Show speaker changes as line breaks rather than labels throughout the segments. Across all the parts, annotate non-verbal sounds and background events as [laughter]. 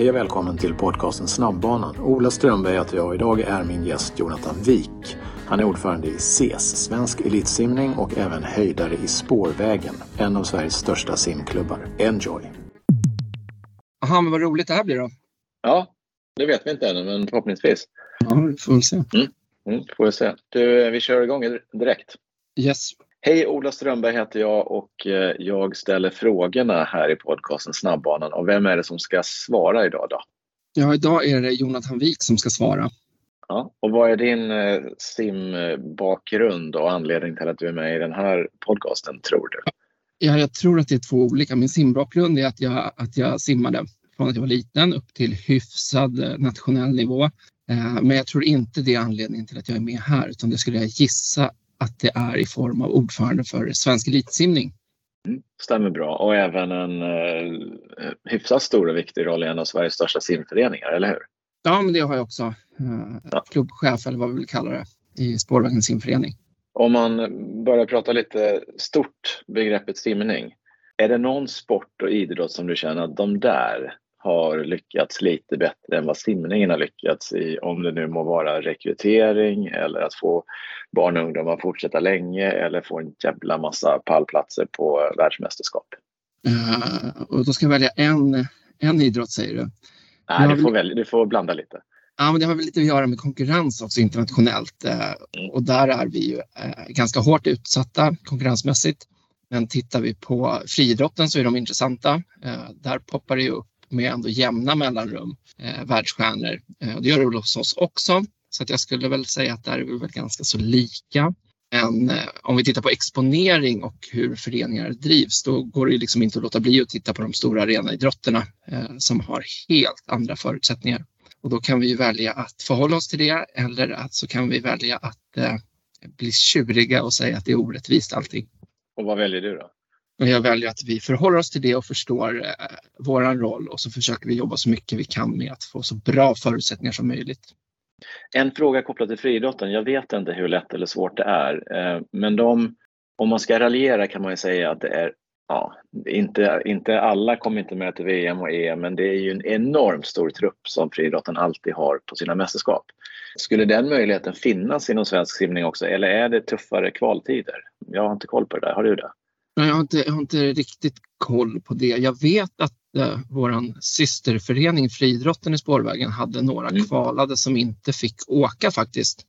Hej och välkommen till podcasten Snabbbanan. Ola Strömberg heter jag och idag är min gäst Jonathan Wik. Han är ordförande i SES, Svensk Elitsimning och även höjdare i Spårvägen, en av Sveriges största simklubbar. Enjoy!
Jaha, men vad roligt det här blir då.
Ja, det vet vi inte ännu, men förhoppningsvis.
Ja, vi får väl se.
Mm. Mm, får vi se. Du, vi kör igång direkt.
Yes.
Hej, Ola Strömberg heter jag och eh, jag ställer frågorna här i podcasten Snabbbanan. Och vem är det som ska svara idag då?
Ja, idag är det Jonathan Wik som ska svara.
Ja, och vad är din eh, simbakgrund och anledning till att du är med i den här podcasten, tror du?
Ja, jag tror att det är två olika. Min simbakgrund är att jag, att jag simmade från att jag var liten upp till hyfsad eh, nationell nivå. Men jag tror inte det är anledningen till att jag är med här, utan det skulle jag gissa att det är i form av ordförande för Svensk Elitsimning.
Mm, stämmer bra och även en eh, hyfsat stor och viktig roll i en av Sveriges största simföreningar, eller hur?
Ja, men det har jag också. Eh, ja. Klubbchef eller vad vi vill kalla det i Spårvägens simförening.
Om man börjar prata lite stort begreppet simning. Är det någon sport och idrott som du känner att de där har lyckats lite bättre än vad simningen har lyckats i, om det nu må vara rekrytering eller att få barn och ungdomar att fortsätta länge eller få en jävla massa pallplatser på världsmästerskap.
Uh, och då ska jag välja en, en idrott säger du?
Nej, du får, välja, du får blanda lite.
Ja, men det har väl lite att göra med konkurrens också internationellt uh, mm. och där är vi ju uh, ganska hårt utsatta konkurrensmässigt. Men tittar vi på friidrotten så är de intressanta. Där poppar det ju upp med ändå jämna mellanrum eh, världsstjärnor. Eh, det gör det väl hos oss också. Så att jag skulle väl säga att där är vi väl ganska så lika. Men eh, om vi tittar på exponering och hur föreningar drivs, då går det liksom inte att låta bli att titta på de stora arenaidrotterna eh, som har helt andra förutsättningar. Och då kan vi välja att förhålla oss till det eller att så kan vi välja att eh, bli tjuriga och säga att det är orättvist allting.
Och vad väljer du då?
Men jag väljer att vi förhåller oss till det och förstår eh, vår roll och så försöker vi jobba så mycket vi kan med att få så bra förutsättningar som möjligt.
En fråga kopplat till friidrotten. Jag vet inte hur lätt eller svårt det är, eh, men de, om man ska raljera kan man säga att det är Ja, inte, inte alla kommer inte med till VM och EM, men det är ju en enormt stor trupp som friidrotten alltid har på sina mästerskap. Skulle den möjligheten finnas inom svensk simning också, eller är det tuffare kvaltider? Jag har inte koll på det där. Har du det?
Jag har, inte, jag har inte riktigt koll på det. Jag vet att eh, vår systerförening Friidrotten i Spårvägen hade några mm. kvalade som inte fick åka faktiskt,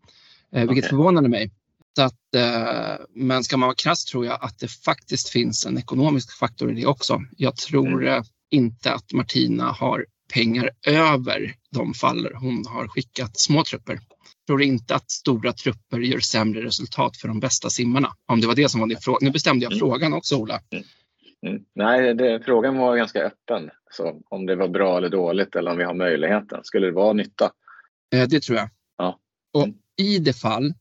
eh, vilket okay. förvånade mig. Så att, eh, men ska man vara krass tror jag att det faktiskt finns en ekonomisk faktor i det också. Jag tror mm. inte att Martina har pengar över de fall hon har skickat små trupper tror inte att stora trupper gör sämre resultat för de bästa simmarna. Om det var det som var din fråga. Nu bestämde jag mm. frågan också, Ola.
Mm. Mm. Nej, det, frågan var ganska öppen. Så om det var bra eller dåligt eller om vi har möjligheten. Skulle det vara nytta?
Eh, det tror jag.
Ja.
Och i det fall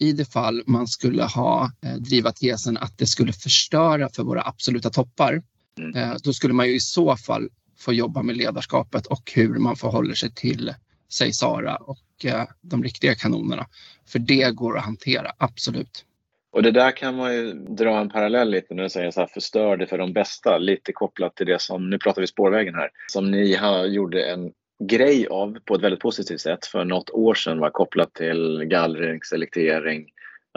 i det fall man skulle ha eh, driva tesen att det skulle förstöra för våra absoluta toppar, mm. eh, då skulle man ju i så fall får jobba med ledarskapet och hur man förhåller sig till, säg Sara och eh, de riktiga kanonerna. För det går att hantera, absolut.
Och det där kan man ju dra en parallell lite när du säger så här förstör det för de bästa. Lite kopplat till det som, nu pratar vi spårvägen här, som ni har, gjorde en grej av på ett väldigt positivt sätt för något år sedan var kopplat till gallring, selektering,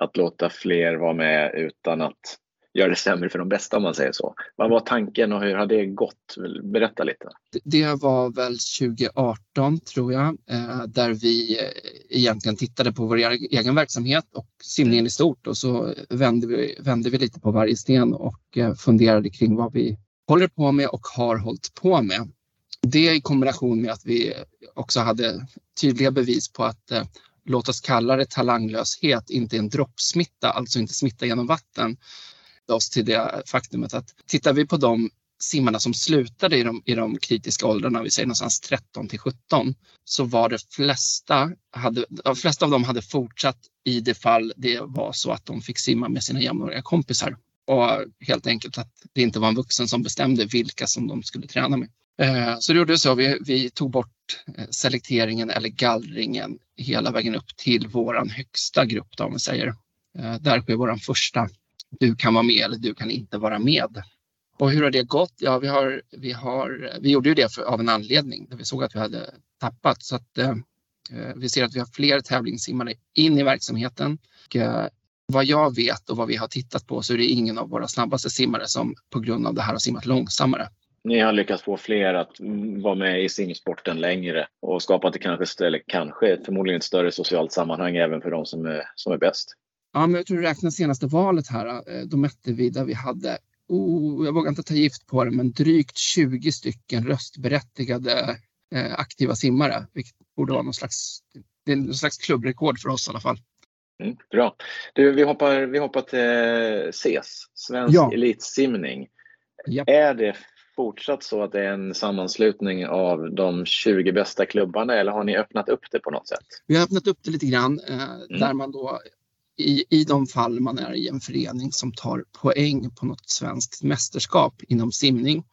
att låta fler vara med utan att göra det sämre för de bästa om man säger så. Vad var tanken och hur har det gått? Berätta lite.
Det var väl 2018 tror jag, eh, där vi eh, egentligen tittade på vår e-, egen verksamhet och simningen i stort och så vände vi, vände vi lite på varje sten och eh, funderade kring vad vi håller på med och har hållit på med. Det i kombination med att vi också hade tydliga bevis på att låt oss kalla det talanglöshet, inte en droppsmitta, alltså inte smitta genom vatten, oss till det faktumet att tittar vi på de simmarna som slutade i de, i de kritiska åldrarna, vi säger någonstans 13 till 17, så var det flesta, hade, de flesta av dem hade fortsatt i det fall det var så att de fick simma med sina jämnåriga kompisar. Och helt enkelt att det inte var en vuxen som bestämde vilka som de skulle träna med. Eh, så det gjorde så, vi, vi tog bort eh, selekteringen eller gallringen hela vägen upp till våran högsta grupp, då, om vi säger. Eh, där sker våran första du kan vara med eller du kan inte vara med. Och hur har det gått? Ja, vi, har, vi, har, vi gjorde ju det för, av en anledning där vi såg att vi hade tappat. Så att, eh, eh, vi ser att vi har fler tävlingssimmare in i verksamheten. Och, eh, vad jag vet och vad vi har tittat på så är det ingen av våra snabbaste simmare som på grund av det här har simmat långsammare.
Ni har lyckats få fler att vara med i simsporten längre och skapat ett kanske, eller kanske förmodligen ett större socialt sammanhang även för de som är, som är bäst.
Ja, men jag tror du räknar senaste valet här. Eh, då mätte vi där vi hade, oh, jag vågar inte ta gift på det, men drygt 20 stycken röstberättigade eh, aktiva simmare, vilket borde vara någon slags, det är någon slags klubbrekord för oss i alla fall.
Mm, bra. Du, vi, hoppar, vi hoppar till SES, Svensk ja. Elitsimning. Ja. Är det fortsatt så att det är en sammanslutning av de 20 bästa klubbarna eller har ni öppnat upp det på något sätt?
Vi har öppnat upp det lite grann eh, mm. där man då i, i de fall man är i en förening som tar poäng på något svenskt mästerskap inom simning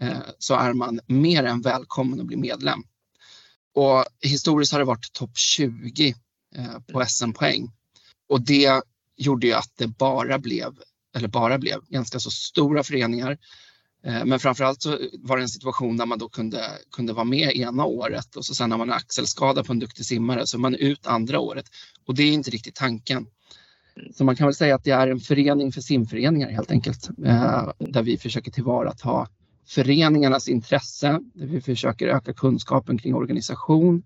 eh, så är man mer än välkommen att bli medlem. Och historiskt har det varit topp 20 eh, på SM-poäng och det gjorde ju att det bara blev, eller bara blev, ganska så stora föreningar. Eh, men framförallt så var det en situation där man då kunde, kunde vara med ena året och så sen när man är axelskada på en duktig simmare så är man ut andra året. Och det är inte riktigt tanken. Så man kan väl säga att det är en förening för simföreningar helt enkelt. Eh, där vi försöker tillvarata föreningarnas intresse, där vi försöker öka kunskapen kring organisation.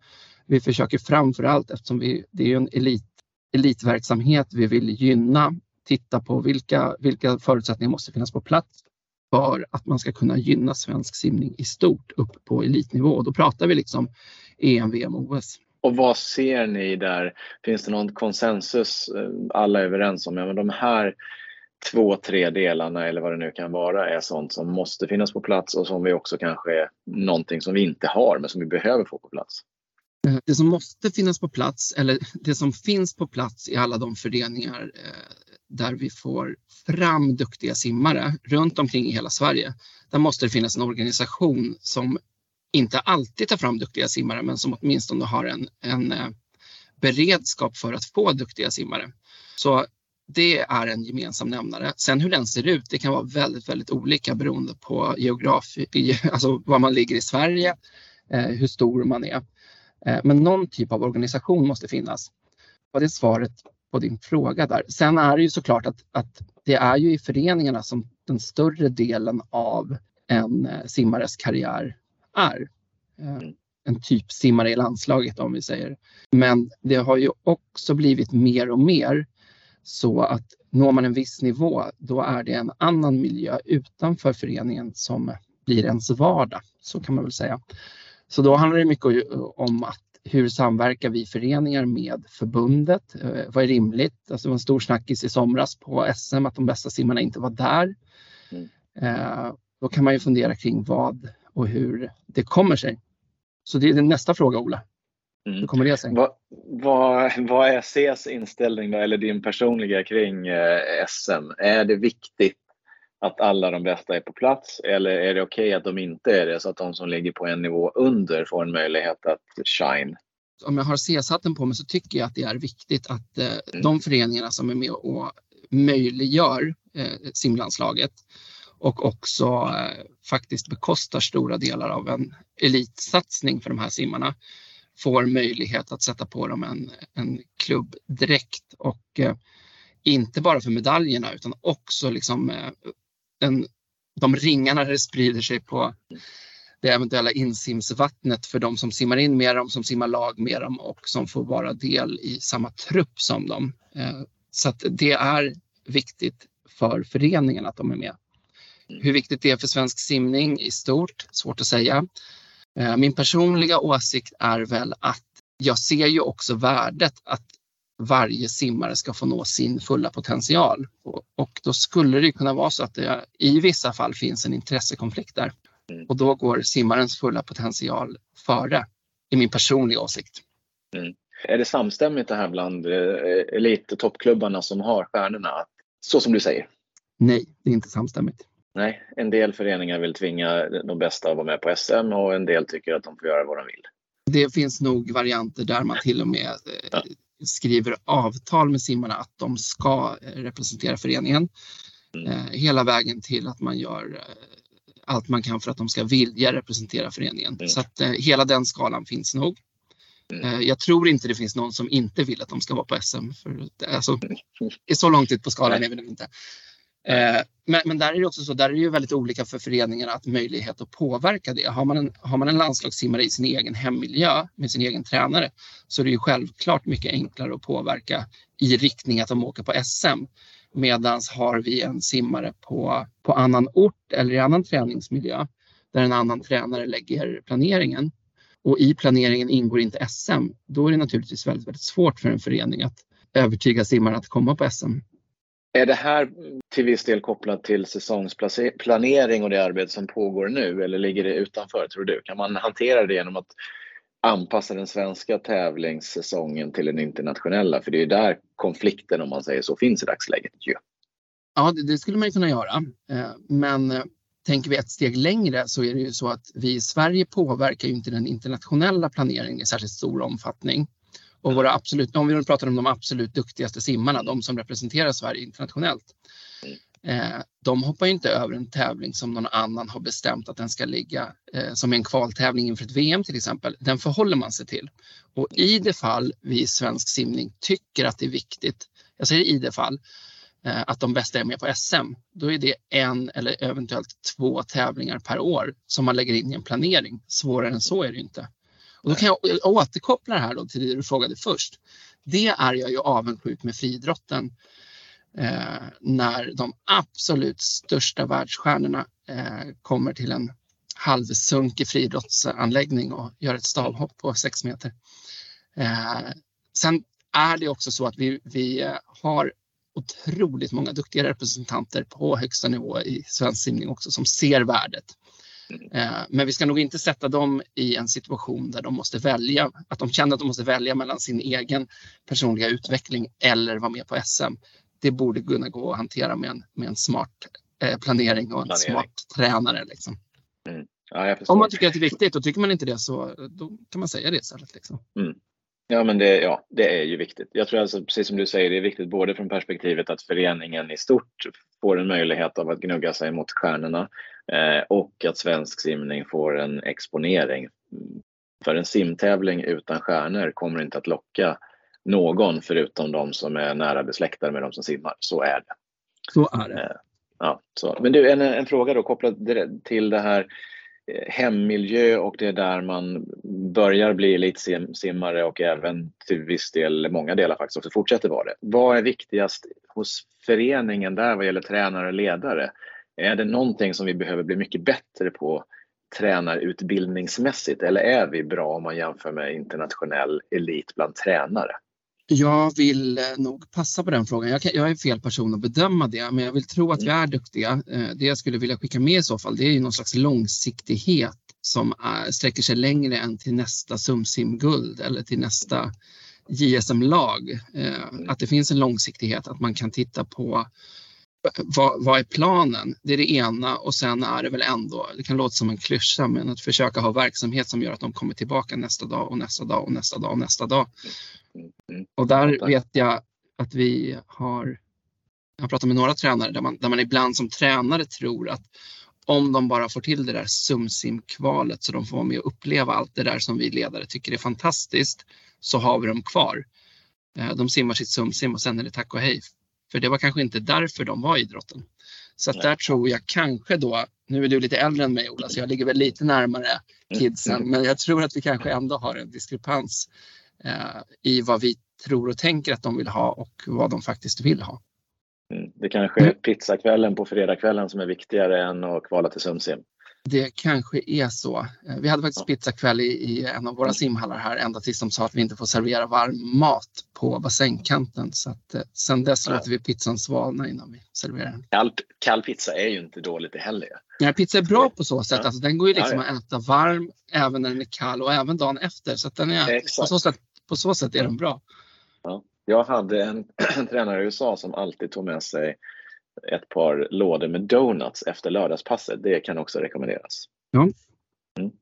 Vi försöker framför allt, eftersom vi, det är en elit elitverksamhet vi vill gynna, titta på vilka, vilka förutsättningar måste finnas på plats för att man ska kunna gynna svensk simning i stort upp på elitnivå. Och då pratar vi liksom EM, VM, OS.
Och vad ser ni där? Finns det någon konsensus eh, alla är överens om? Ja, men de här två, tre delarna eller vad det nu kan vara är sånt som måste finnas på plats och som vi också kanske är någonting som vi inte har men som vi behöver få på plats.
Eh, det som måste finnas på plats, eller [laughs] det som finns på plats i alla de föreningar eh, där vi får fram duktiga simmare runt omkring i hela Sverige. Där måste det finnas en organisation som inte alltid tar fram duktiga simmare men som åtminstone har en, en eh, beredskap för att få duktiga simmare. Så det är en gemensam nämnare. Sen hur den ser ut, det kan vara väldigt, väldigt olika beroende på geografi, alltså var man ligger i Sverige, eh, hur stor man är. Eh, men någon typ av organisation måste finnas. Och det är svaret på din fråga där. Sen är det ju såklart att, att det är ju i föreningarna som den större delen av en eh, simmares karriär är. Eh, en typ simmare i landslaget om vi säger. Men det har ju också blivit mer och mer så att når man en viss nivå, då är det en annan miljö utanför föreningen som blir ens vardag. Så kan man väl säga. Så då handlar det mycket om att hur samverkar vi föreningar med förbundet? Eh, vad är rimligt? Alltså det var en stor snackis i somras på SM att de bästa simmarna inte var där. Mm. Eh, då kan man ju fundera kring vad och hur det kommer sig. Så det är nästa fråga Ola. Mm. Hur kommer det sig?
Vad, vad, vad är Cs inställning då, eller din personliga kring eh, SM? Är det viktigt att alla de bästa är på plats eller är det okej okay att de inte är det så att de som ligger på en nivå under får en möjlighet att shine?
Om jag har CS-hatten på mig så tycker jag att det är viktigt att eh, mm. de föreningarna som är med och möjliggör eh, simlandslaget och också eh, faktiskt bekostar stora delar av en elitsatsning för de här simmarna får möjlighet att sätta på dem en, en klubbdräkt och eh, inte bara för medaljerna utan också liksom, eh, den, de ringarna det sprider sig på det eventuella insimsvattnet för de som simmar in med dem, som simmar lag med dem och som får vara del i samma trupp som dem. Eh, så att det är viktigt för föreningen att de är med. Hur viktigt det är för svensk simning i stort, svårt att säga. Eh, min personliga åsikt är väl att jag ser ju också värdet att varje simmare ska få nå sin fulla potential. Och, då skulle det kunna vara så att det i vissa fall finns en intressekonflikt där. Mm. Och då går simmarens fulla potential före, i min personliga åsikt.
Mm. Är det samstämmigt det här bland eh, elittoppklubbarna som har stjärnorna? Så som du säger?
Nej, det är inte samstämmigt.
Nej, en del föreningar vill tvinga de bästa att vara med på SM och en del tycker att de får göra vad de vill.
Det finns nog varianter där man till och med eh, ja skriver avtal med simmarna att de ska representera föreningen. Mm. Eh, hela vägen till att man gör eh, allt man kan för att de ska vilja representera föreningen. Mm. Så att eh, hela den skalan finns nog. Mm. Eh, jag tror inte det finns någon som inte vill att de ska vara på SM. För det, alltså, [laughs] är så långt ut på skalan är vi nog inte. Eh, men, men, där är det också så, där är det ju väldigt olika för föreningarna att möjlighet att påverka det. Har man en, har man en landslagssimmare i sin egen hemmiljö med sin egen tränare så är det ju självklart mycket enklare att påverka i riktning att de åker på SM. Medans har vi en simmare på, på annan ort eller i annan träningsmiljö där en annan tränare lägger planeringen och i planeringen ingår inte SM, då är det naturligtvis väldigt, väldigt svårt för en förening att övertyga simmarna att komma på SM.
Är det här till viss del kopplat till säsongsplanering och det arbete som pågår nu eller ligger det utanför tror du? Kan man hantera det genom att anpassa den svenska tävlingssäsongen till den internationella? För det är ju där konflikten om man säger så finns i dagsläget. Ju.
Ja, det, skulle man kunna göra. Eh, men eh, tänker vi ett steg längre så är det ju så att vi i Sverige påverkar ju inte den internationella planeringen i särskilt stor omfattning. Och våra absolut, om vi pratar om de absolut duktigaste simmarna, de som representerar Sverige internationellt, eh, de hoppar inte över en tävling som någon annan har bestämt att den ska ligga eh, som en kvaltävling inför ett VM till exempel. Den förhåller man sig till. Och i det fall vi i svensk simning tycker att det är viktigt, jag säger i det fall, eh, att de bästa är med på SM, då är det en eller eventuellt två tävlingar per år som man lägger in i en planering. Svårare än så är det inte. Och då kan jag återkoppla det här då till det du frågade först. Det är jag ju avundsjuk med friidrotten eh, när de absolut största världsstjärnorna eh, kommer till en halvsunkig friidrottsanläggning och gör ett stavhopp på sex meter. Eh, sen är det också så att vi, vi eh, har otroligt många duktiga representanter på högsta nivå i svensk simning också som ser värdet. Eh, men vi ska nog inte sätta dem i en situation där de måste välja, att de känner att de måste välja mellan sin egen personliga utveckling eller vara med på SM. Det borde kunna gå att hantera med en, med en smart eh, planering och en planering. smart tränare. Liksom. Mm. Ja, Om man tycker att det är viktigt och tycker man inte det så då kan man säga det istället. Liksom. Mm.
Ja, men det, ja, det är ju viktigt. Jag tror alltså, precis som du säger, det är viktigt både från perspektivet att föreningen i stort får en möjlighet av att gnugga sig mot stjärnorna eh, och att svensk simning får en exponering. För en simtävling utan stjärnor kommer inte att locka någon förutom de som är nära besläktade med de som simmar. Så är det.
Så är det. Eh,
ja, så. Men du, en, en fråga då kopplat till det här Eh, hemmiljö och det är där man börjar bli elitsimmare och även till viss del, många delar faktiskt också fortsätter vara det. Vad är viktigast hos föreningen där vad gäller tränare och ledare? Är det någonting som vi behöver bli mycket bättre på tränarutbildningsmässigt eller är vi bra om man jämför med internationell elit bland tränare?
Jag vill eh, nog passa på den frågan. Jag, kan, jag, är fel person att bedöma det, men jag vill tro att vi är duktiga. Eh, det jag skulle vilja skicka med i så fall, det är någon slags långsiktighet som är, sträcker sig längre än till nästa SumSim-guld eller till nästa JSM-lag. Eh, att det finns en långsiktighet, att man kan titta på vad, vad, är planen? Det är det ena och sen är det väl ändå, det kan låta som en klyscha, men att försöka ha verksamhet som gör att de kommer tillbaka nästa dag och nästa dag och nästa dag och nästa dag. Och där vet jag att vi har, jag har pratat med några tränare där man, där man ibland som tränare tror att om de bara får till det där SumSim-kvalet så de får vara med och uppleva allt det där som vi ledare tycker är fantastiskt så har vi dem kvar. Eh, de simmar sitt SumSim och sen är det tack och hej. För det var kanske inte därför de var i idrotten. Så att där tror jag kanske då, nu är du lite äldre än mig Ola, så jag ligger väl lite närmare kidsen, mm. men jag tror att vi kanske ändå har en diskrepans Eh, i vad vi tror och tänker att de vill ha och vad de faktiskt vill ha.
Mm. Det kanske är mm. pizzakvällen på fredagskvällen som är viktigare än att kvala till SumSim.
Det kanske är så. Eh, vi hade faktiskt pizzakväll i, i en av våra simhallar här ända tills de sa att vi inte får servera varm mat på bassängkanten. Så att, eh, sen dess låter vi pizzan svalna innan vi serverar den.
Kall, kall pizza är ju inte dåligt heller.
Ja, pizza är bra på så sätt. Ja. Alltså, den går ju liksom ja, ja. att äta varm även när den är kall och även dagen efter. Så den är, på så sätt på så sätt är den bra.
Ja. Jag hade en, [clears throat] en tränare i USA som alltid tog med sig ett par lådor med donuts efter lördagspasset. Det kan också rekommenderas.
Ja.
Mm.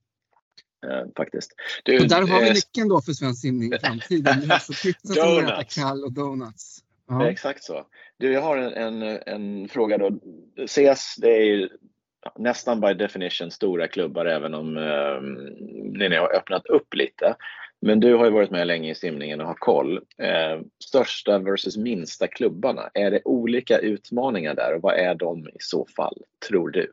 Eh, faktiskt.
Du, och där har vi eh, nyckeln då för svensk simning i framtiden. Vi måste pizza som äta kall och donuts.
Ja. Exakt så. Du, jag har en, en, en fråga då. CS, det är nästan by definition stora klubbar även om eh, ni har öppnat upp lite. Men du har ju varit med länge i simningen och har koll. Eh, största versus minsta klubbarna, är det olika utmaningar där och vad är de i så fall, tror du?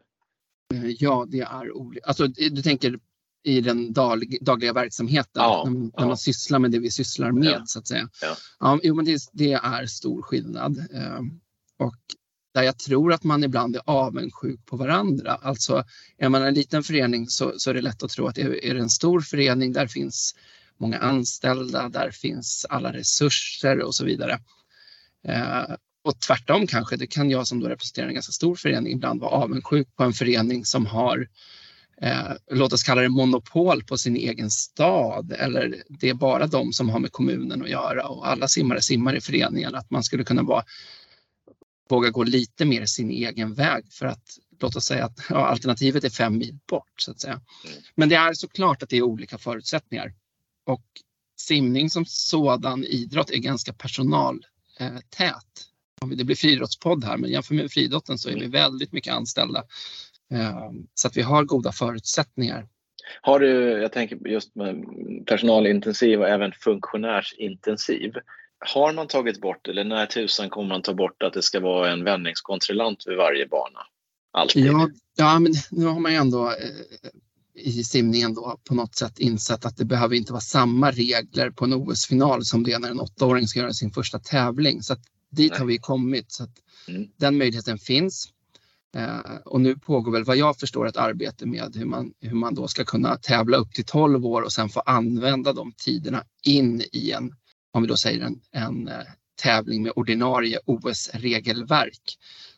Eh, ja, det är olika. Alltså, du tänker i den dag, dagliga verksamheten, ja, när, när ja. man sysslar med det vi sysslar med ja. så att säga. Ja. Ja, jo, men det, det är stor skillnad. Eh, och där jag tror att man ibland är avundsjuk på varandra. Alltså är man en liten förening så, så är det lätt att tro att är, är det en stor förening där finns många anställda, där finns alla resurser och så vidare. Eh, och tvärtom kanske, det kan jag som då representerar en ganska stor förening ibland vara avundsjuk på en förening som har eh, låt oss kalla det monopol på sin egen stad eller det är bara de som har med kommunen att göra och alla simmare simmar i föreningen. Att man skulle kunna vara, våga gå lite mer sin egen väg för att låt oss säga att ja, alternativet är fem mil bort så att säga. Mm. Men det är såklart att det är olika förutsättningar och simning som sådan idrott är ganska personaltät. Det blir friidrottspodd här, men jämför med friidrotten så är vi väldigt mycket anställda. Eh, så att vi har goda förutsättningar.
Har du, jag tänker just med personalintensiv och även funktionärsintensiv. Har man tagit bort, eller när tusan kommer man ta bort att det ska vara en vändningskontrollant vid varje bana? Alltid?
Ja, ja men nu har man ju ändå eh, i simningen då på något sätt insett att det behöver inte vara samma regler på en OS-final som det är när en åttaåring ska göra sin första tävling. Så att dit Nej. har vi kommit. Så att mm. Den möjligheten finns. Eh, och nu pågår väl vad jag förstår ett arbete med hur man, hur man då ska kunna tävla upp till 12 år och sen få använda de tiderna in i en, om vi då säger en, en eh, tävling med ordinarie OS-regelverk.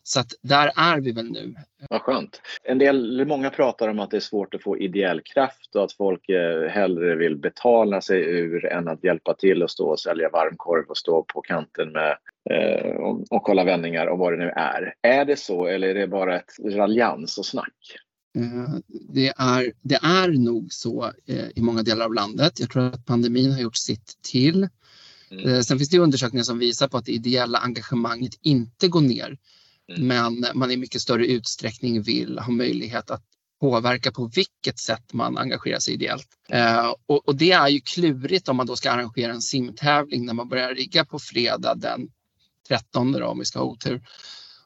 Så att där är vi väl nu.
Vad skönt. En del, många pratar om att det är svårt att få ideell kraft och att folk eh, hellre vill betala sig ur än att hjälpa till och stå och sälja varmkorv och stå på kanten med eh, och, och kolla vändningar och vad det nu är. Är det så eller är det bara ett raljans och snack?
Eh, det är, det är nog så i många delar av landet. Jag tror att pandemin har gjort sitt till. Mm. Sen finns det undersökningar som visar på att det ideella engagemanget inte går ner. Mm. Men man i mycket större utsträckning vill ha möjlighet att påverka på vilket sätt man engagerar sig ideellt. Eh, och, och, det är ju klurigt om man då ska arrangera en simtävling när man börjar rigga på fredag den 13 då, om vi ska ha otur.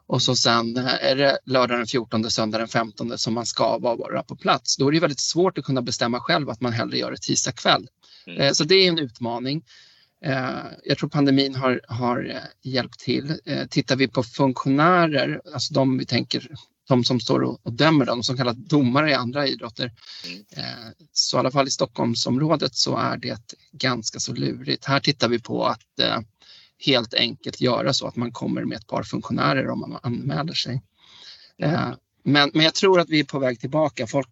Och så sen eh, är det lördag den 14, söndag den 15 som man ska vara på plats. Då är det väldigt svårt att kunna bestämma själv att man hellre gör det tisdag kväll. Mm. Eh, så det är en utmaning. Eh, jag tror pandemin har, har eh, hjälpt till. Eh, tittar vi på funktionärer, alltså de vi tänker de som står och, dömer, de som kallas domare i andra idrotter. Så i alla fall i Stockholmsområdet så är det ganska så lurigt. Här tittar vi på att helt enkelt göra så att man kommer med ett par funktionärer om man anmäler sig. Men, men jag tror att vi är på väg tillbaka. Folk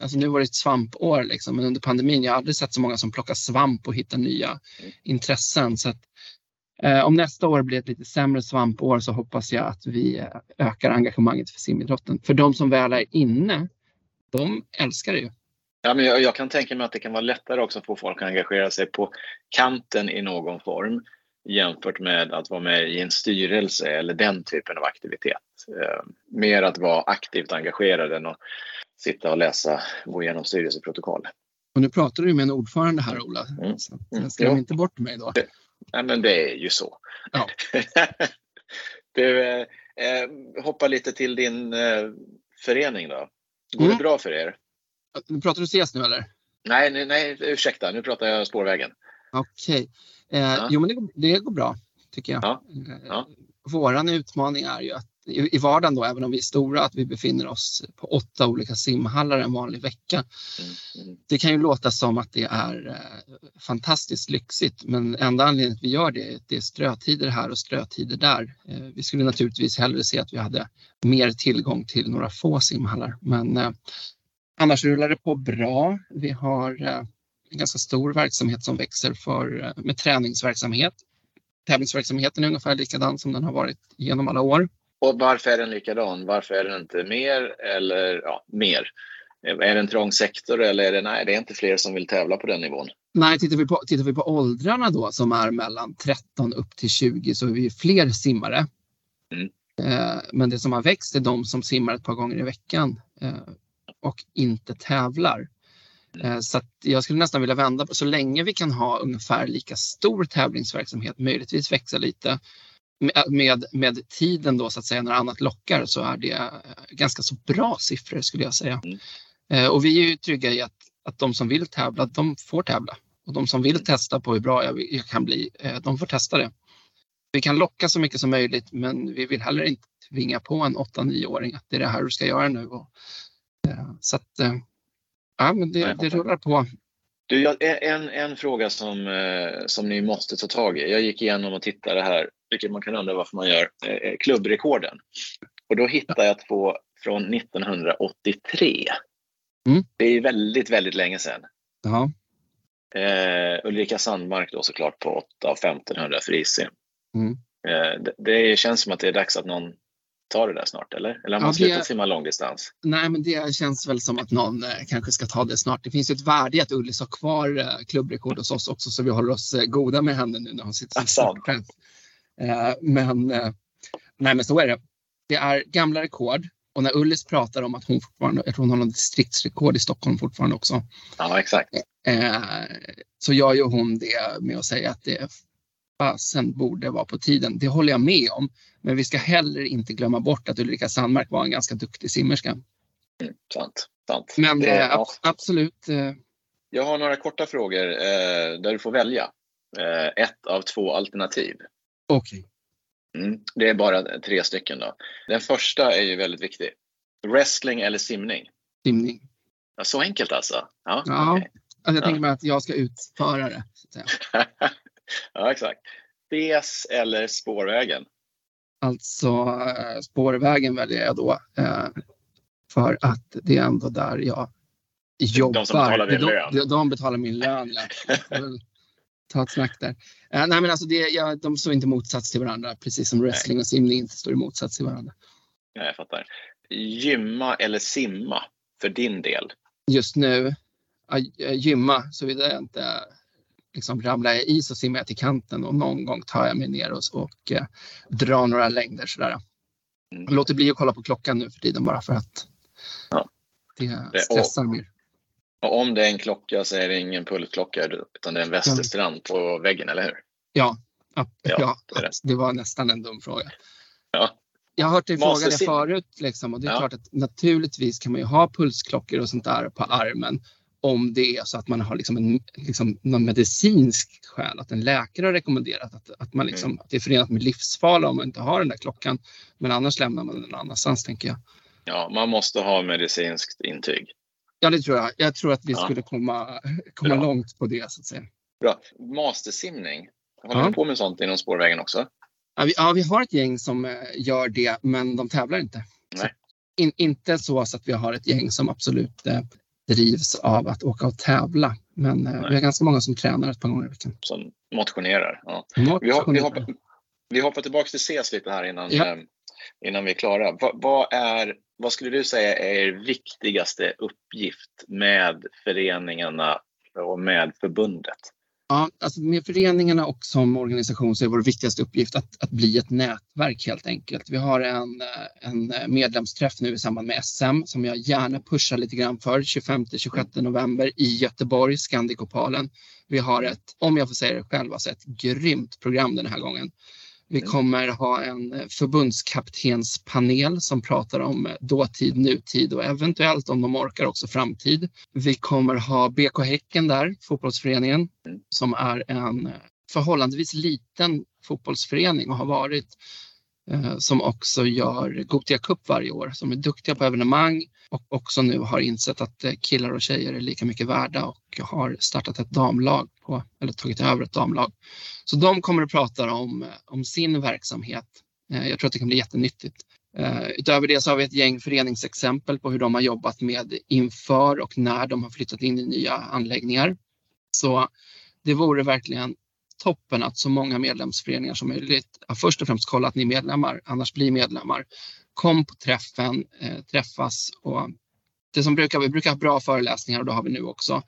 Alltså nu var det ett svampår, liksom, men under pandemin jag har aldrig sett så många som plockar svamp och hittar nya intressen. Så att, eh, om nästa år blir ett lite sämre svampår så hoppas jag att vi eh, ökar engagemanget för simidrotten. För de som väl är inne, de älskar det ju.
Ja, men jag, jag, kan tänka mig att det kan vara lättare också att få folk att engagera sig på kanten i någon form jämfört med att vara med i en styrelse eller den typen av aktivitet. Eh, mer att vara aktivt engagerad än att sitta och läsa, gå igenom styrelseprotokoll.
Och nu pratar du med en ordförande här Ola, mm. så mm. skräm inte bort mig då.
nej men det är ju så. Ja. [laughs] du, eh, eh, hoppa lite till din eh, förening då. Går mm. det bra för er?
Nu pratar du ses nu eller?
Nej, nej, nej, ursäkta, nu pratar jag spårvägen.
Okej. Okay. Eh, ja. Jo, men det går, det går bra tycker jag. Ja. Eh, ja. Våran utmaning är ju att i vardagen då, även om vi är stora, att vi befinner oss på åtta olika simhallar en vanlig vecka. Mm. Det kan ju låta som att det är eh, fantastiskt lyxigt, men enda anledningen att vi gör det, det är strötider här och strötider där. Eh, vi skulle naturligtvis hellre se att vi hade mer tillgång till några få simhallar, men eh, annars rullar det på bra. Vi har en ganska stor verksamhet som växer för, med träningsverksamhet. Tävlingsverksamheten är ungefär likadan som den har varit genom alla år.
Och varför är den likadan? Varför är den inte mer eller ja, mer? Är det en trång sektor eller är det, nej, det är inte fler som vill tävla på den nivån?
Nej, tittar vi, på, tittar vi på åldrarna då som är mellan 13 upp till 20 så är vi fler simmare. Mm. Eh, men det som har växt är de som simmar ett par gånger i veckan eh, och inte tävlar. Eh, så jag skulle nästan vilja vända på så länge vi kan ha ungefär lika stor tävlingsverksamhet, möjligtvis växa lite med, med tiden då så att säga när annat lockar så är det ganska så bra siffror skulle jag säga. Mm. Och vi är ju trygga i att, att de som vill tävla, de får tävla. Och de som vill testa på hur bra jag, jag kan bli, de får testa det. Vi kan locka så mycket som möjligt men vi vill heller inte tvinga på en 8-9-åring att det är det här du ska göra nu. Och, så att Ja, men det, det rullar på.
Du, en, en fråga som, eh, som ni måste ta tag i. Jag gick igenom och tittade här, vilket man kan undra varför man gör, eh, klubbrekorden. Och då hittade jag två från 1983. Mm. Det är väldigt, väldigt länge sedan.
Jaha.
Eh, Ulrika Sandmark då såklart på 8 av 1500 frisim. Mm. Eh, det, det, känns som att det är dags att någon ta det där snart eller? Eller har man ja, slutat simma långdistans?
Nej, men det känns väl som att någon eh, kanske ska ta det snart. Det finns ju ett värde i att Ullis har kvar eh, klubbrekord hos oss också så vi håller oss eh, goda med henne nu när hon sitter som Men eh, nej, men så är det. Det är gamla rekord och när Ullis pratar om att hon fortfarande, jag tror hon har någon distriktsrekord i Stockholm fortfarande också.
Ja, exakt.
Eh, så gör ju hon det med att säga att det fasen borde vara på tiden. Det håller jag med om. Men vi ska heller inte glömma bort att Ulrika Sandmark var en ganska duktig simmerska.
Mm, sant, sant.
Men det, eh, ab absolut. Eh...
Jag har några korta frågor eh, där du får välja. Eh, ett av två alternativ.
Okej.
Okay. Mm, det är bara tre stycken. Då. Den första är ju väldigt viktig. Wrestling eller simning?
Simning.
Ja, så enkelt alltså?
Ja, ja okay. alltså jag tänker mig att jag ska utföra det. [laughs]
ja, exakt. BS eller spårvägen?
Alltså eh, spårvägen väljer jag då eh, för att det är ändå där jag jobbar.
De som betalar din lön?
De, de betalar min lön, ja. [laughs] Ta ett snack där. Eh, nej, men alltså det, ja, de står inte motsats till varandra, precis som wrestling nej. och simning inte står i motsats till varandra.
Ja, jag fattar. Gymma eller simma för din del?
Just nu, äh, gymma såvida jag inte liksom ramlar jag i så simmar jag till kanten och någon gång tar jag mig ner och, och eh, drar några längder sådär. Mm. Låter bli att kolla på klockan nu för tiden bara för att ja. det stressar
och,
mer.
Och om det är en klocka så är det ingen pulsklocka utan det är en västerstrand på väggen, eller hur?
Ja, ja, ja det, det. var nästan en dum fråga. Ja. Jag har hört dig fråga det förut liksom, och det är ja. klart att naturligtvis kan man ju ha pulsklockor och sånt där på armen om det är så att man har liksom en, liksom någon medicinsk skäl, att en läkare har rekommenderat att, att, man liksom, mm. att det är förenat med livsfara om man inte har den där klockan. Men annars lämnar man den annanstans tänker jag.
Ja, man måste ha medicinskt intyg.
Ja, det tror jag. Jag tror att vi ja. skulle komma, [laughs] komma långt på det så att säga.
Bra. Mastersimning, håller ja. du på med sånt inom spårvägen också?
Ja vi, ja, vi har ett gäng som eh, gör det, men de tävlar inte.
Nej.
In, inte så, så att vi har ett gäng som absolut eh, drivs av att åka och tävla. Men eh, vi har ganska många som tränar ett par gånger i veckan.
Som motionerar. Ja. Motionerar. Vi, hoppar, vi, hoppar, vi hoppar tillbaka till CES lite här innan, ja. eh, innan vi är klara. Va, vad, är, vad skulle du säga är er viktigaste uppgift med föreningarna och med förbundet?
Ja, alltså med föreningarna och som organisation så är vår viktigaste uppgift att, att bli ett nätverk helt enkelt. Vi har en, en medlemsträff nu i samband med SM som jag gärna pushar lite grann för 25-26 november i Göteborg, Scandicopalen. Vi har ett, om jag får säga det själv, alltså ett grymt program den här gången. Vi mm. kommer ha en förbundskaptenspanel som pratar om dåtid, nutid och eventuellt om de orkar också framtid. Vi kommer ha BK Häcken där, fotbollsföreningen, mm. som är en förhållandevis liten fotbollsförening och har varit eh, Eh, som också gör Gotia Cup varje år, som är duktiga på evenemang och också nu har insett att eh, killar och tjejer är lika mycket värda och har startat ett damlag på, eller tagit över ett damlag. Så de kommer att prata om, eh, om sin verksamhet. Jag tror att det kan bli jättenyttigt. Utöver det så har vi ett gäng föreningsexempel på hur de har jobbat med inför och när de har flyttat in i nya anläggningar. Så det vore verkligen toppen att så många medlemsföreningar som möjligt, först och främst kolla att ni är medlemmar, annars bli medlemmar kom på träffen, eh, träffas och det som brukar, vi brukar ha bra föreläsningar och det har vi nu också.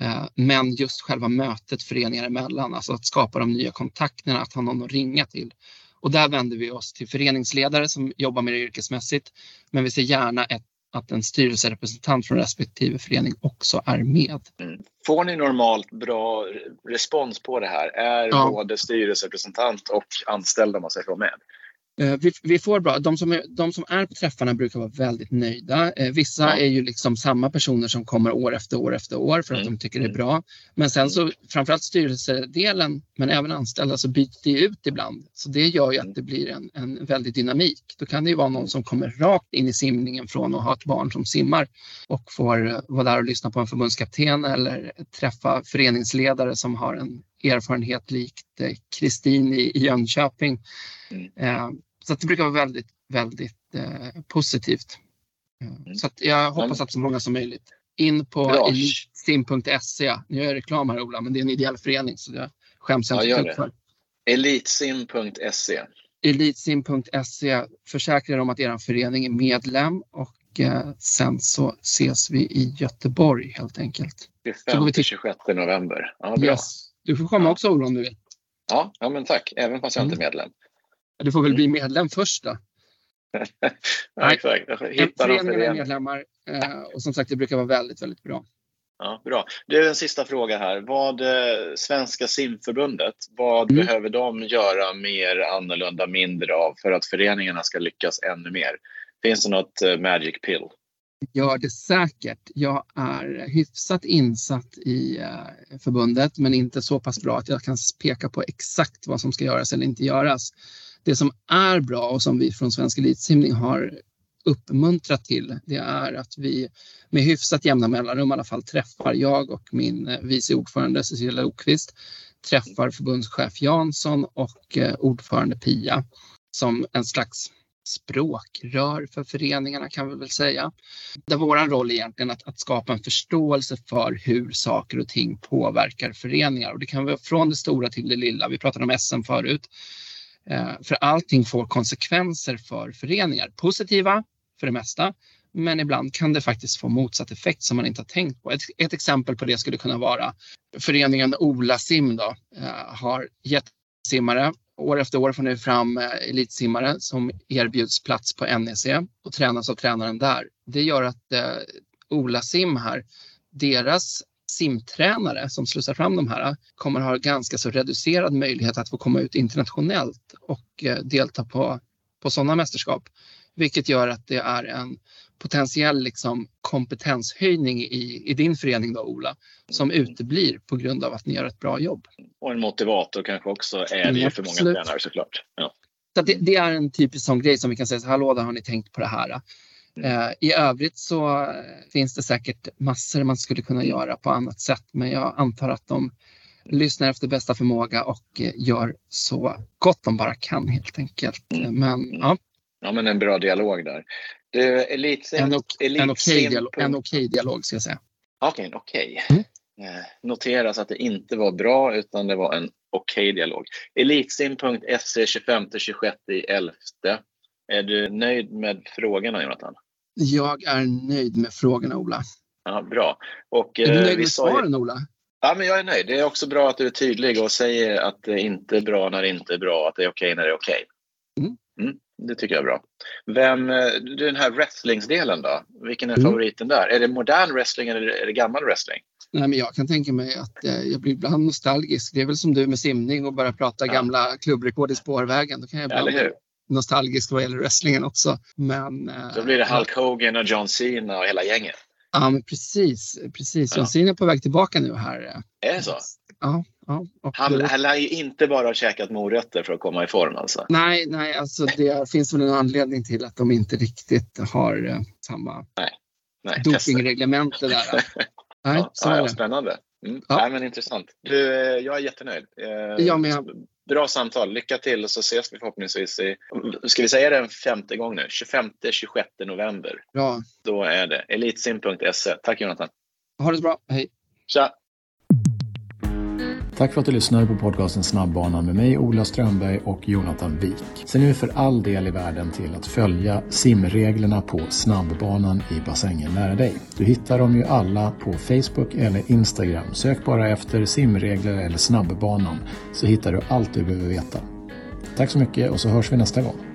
Eh, men just själva mötet föreningar emellan, alltså att skapa de nya kontakterna, att ha någon att ringa till. Och där vänder vi oss till föreningsledare som jobbar med det yrkesmässigt. Men vi ser gärna ett, att en styrelserepresentant från respektive förening också är med.
Får ni normalt bra respons på det här? Är ja. både styrelserepresentant och anställda man säger med?
Eh, vi, vi, får bra. De som, är, de som är på träffarna brukar vara väldigt nöjda. Eh, vissa ja. är ju liksom samma personer som kommer år efter år efter år för att mm. de tycker det är mm. bra. Men sen så framförallt styrelsedelen, men även anställda, så byter det ut ibland. Så det gör ju att det blir en, en väldig dynamik. Då kan det ju vara någon som kommer rakt in i simningen från att ha ett barn som simmar och får vara där och lyssna på en förbundskapten eller träffa föreningsledare som har en erfarenhet likt eh, Kristin i, Jönköping. Mm. Så det brukar vara väldigt, väldigt eh, positivt. Mm. Så jag hoppas att så många som möjligt. In på elitsim.se. Nu gör jag reklam här Ola, men det är en ideell förening så jag skäms jag
inte ja, för. Elitsim.se.
Elitsim.se. Försäkrar om att er förening är medlem och eh, sen så ses vi i Göteborg helt enkelt.
25-26 november. Ja, bra. Yes.
Du får komma också Ola om du vill.
Ja, ja men tack. Även fast jag inte är mm. medlem.
Du får väl bli medlem först då. [laughs]
exakt.
Hitta föreningen är medlemmar eh, och som sagt det brukar vara väldigt, väldigt bra.
Ja, bra. Du, en sista fråga här. Vad eh, Svenska simförbundet, vad mm. behöver de göra mer annorlunda, mindre av för att föreningarna ska lyckas ännu mer? Finns det något eh, magic pill?
gör det säkert. Jag är hyfsat insatt i förbundet men inte så pass bra att jag kan peka på exakt vad som ska göras eller inte göras. Det som är bra och som vi från Svensk Elitsimning har uppmuntrat till det är att vi med hyfsat jämna mellanrum i alla fall träffar jag och min eh, vice ordförande Cecilia Lokvist träffar förbundschef Jansson och eh, ordförande Pia som en slags språkrör för föreningarna kan vi väl säga. Där vår roll är egentligen att, att skapa en förståelse för hur saker och ting påverkar föreningar och det kan vara från det stora till det lilla. Vi pratade om SM förut. Eh, för allting får konsekvenser för föreningar. Positiva för det mesta, men ibland kan det faktiskt få motsatt effekt som man inte har tänkt på. Ett, ett exempel på det skulle kunna vara föreningen Ola Sim då, eh, har gett simmare år efter år får ni fram eh, elitsimmare som erbjuds plats på NEC och tränas av tränaren där. Det gör att eh, Ola Sim här, deras simtränare som slussar fram de här kommer ha ganska så reducerad möjlighet att få komma ut internationellt och eh, delta på, på sådana mästerskap. Vilket gör att det är en potentiell liksom, kompetenshöjning i, i din förening då Ola som uteblir på grund av att ni gör ett bra jobb.
Och en motivator kanske också är det mm, för många tränare såklart. Ja.
Så det, det, är en typisk sån grej som vi kan säga, så, hallå där har ni tänkt på det här. Mm. Eh, I övrigt så finns det säkert massor man skulle kunna göra på annat sätt men jag antar att de lyssnar efter bästa förmåga och eh, gör så gott de bara kan helt enkelt. Mm. Men ja,
Ja, men en bra dialog där. Du, elitsim,
en, ok, en okej dialog, okay dialog ska jag säga.
Okej, okay, okej. Okay. Mm. Eh, noteras att det inte var bra utan det var en okej okay dialog. Elitsim.se 25-26 i 11. Är du nöjd med frågorna Jonathan?
Jag är nöjd med frågorna Ola.
Ja, bra.
Och, är du nöjd eh, med svaren Ola?
Ja, men jag är nöjd. Det är också bra att du är tydlig och säger att det inte är bra när det inte är bra, att det är okej när det är okej. Mm. Mm. Det tycker jag är bra. Vem, eh, den här wrestlingsdelen då? Vilken är mm. favoriten där? Är det modern wrestling eller är det gammal wrestling?
Nej, men jag kan tänka mig att eh, jag blir ibland nostalgisk. Det är väl som du med simning och börja prata ja. gamla klubbrekord i spårvägen. Då kan jag ibland bli nostalgisk vad gäller wrestlingen också. Men,
eh, Då blir det Hulk Hogan och John Cena och hela gänget.
Ja, men precis. precis. John Cena är på väg tillbaka nu här. Eh.
Är det så?
Ja,
Ja, han, han lär ju inte bara ha käkat morötter för att komma i form alltså.
Nej, nej alltså det finns väl en anledning till att de inte riktigt har eh, samma nej, nej, dopingreglemente där. [laughs]
nej, ja, så ja, Spännande. Mm. Ja. Nej, men intressant. Du, eh, jag är jättenöjd.
Eh, jag med.
Bra samtal. Lycka till och så ses vi förhoppningsvis i, ska vi säga det en femte gång nu? 25-26 november.
Ja.
Då är det elitsim.se. Tack Jonathan.
Ha det så bra. Hej.
Tja.
Tack för att du lyssnade på podcasten Snabbbanan med mig Ola Strömberg och Jonathan Wik. Se nu för all del i världen till att följa simreglerna på snabbbanan i bassängen nära dig. Du hittar dem ju alla på Facebook eller Instagram. Sök bara efter simregler eller snabbbanan så hittar du allt du behöver veta. Tack så mycket och så hörs vi nästa gång.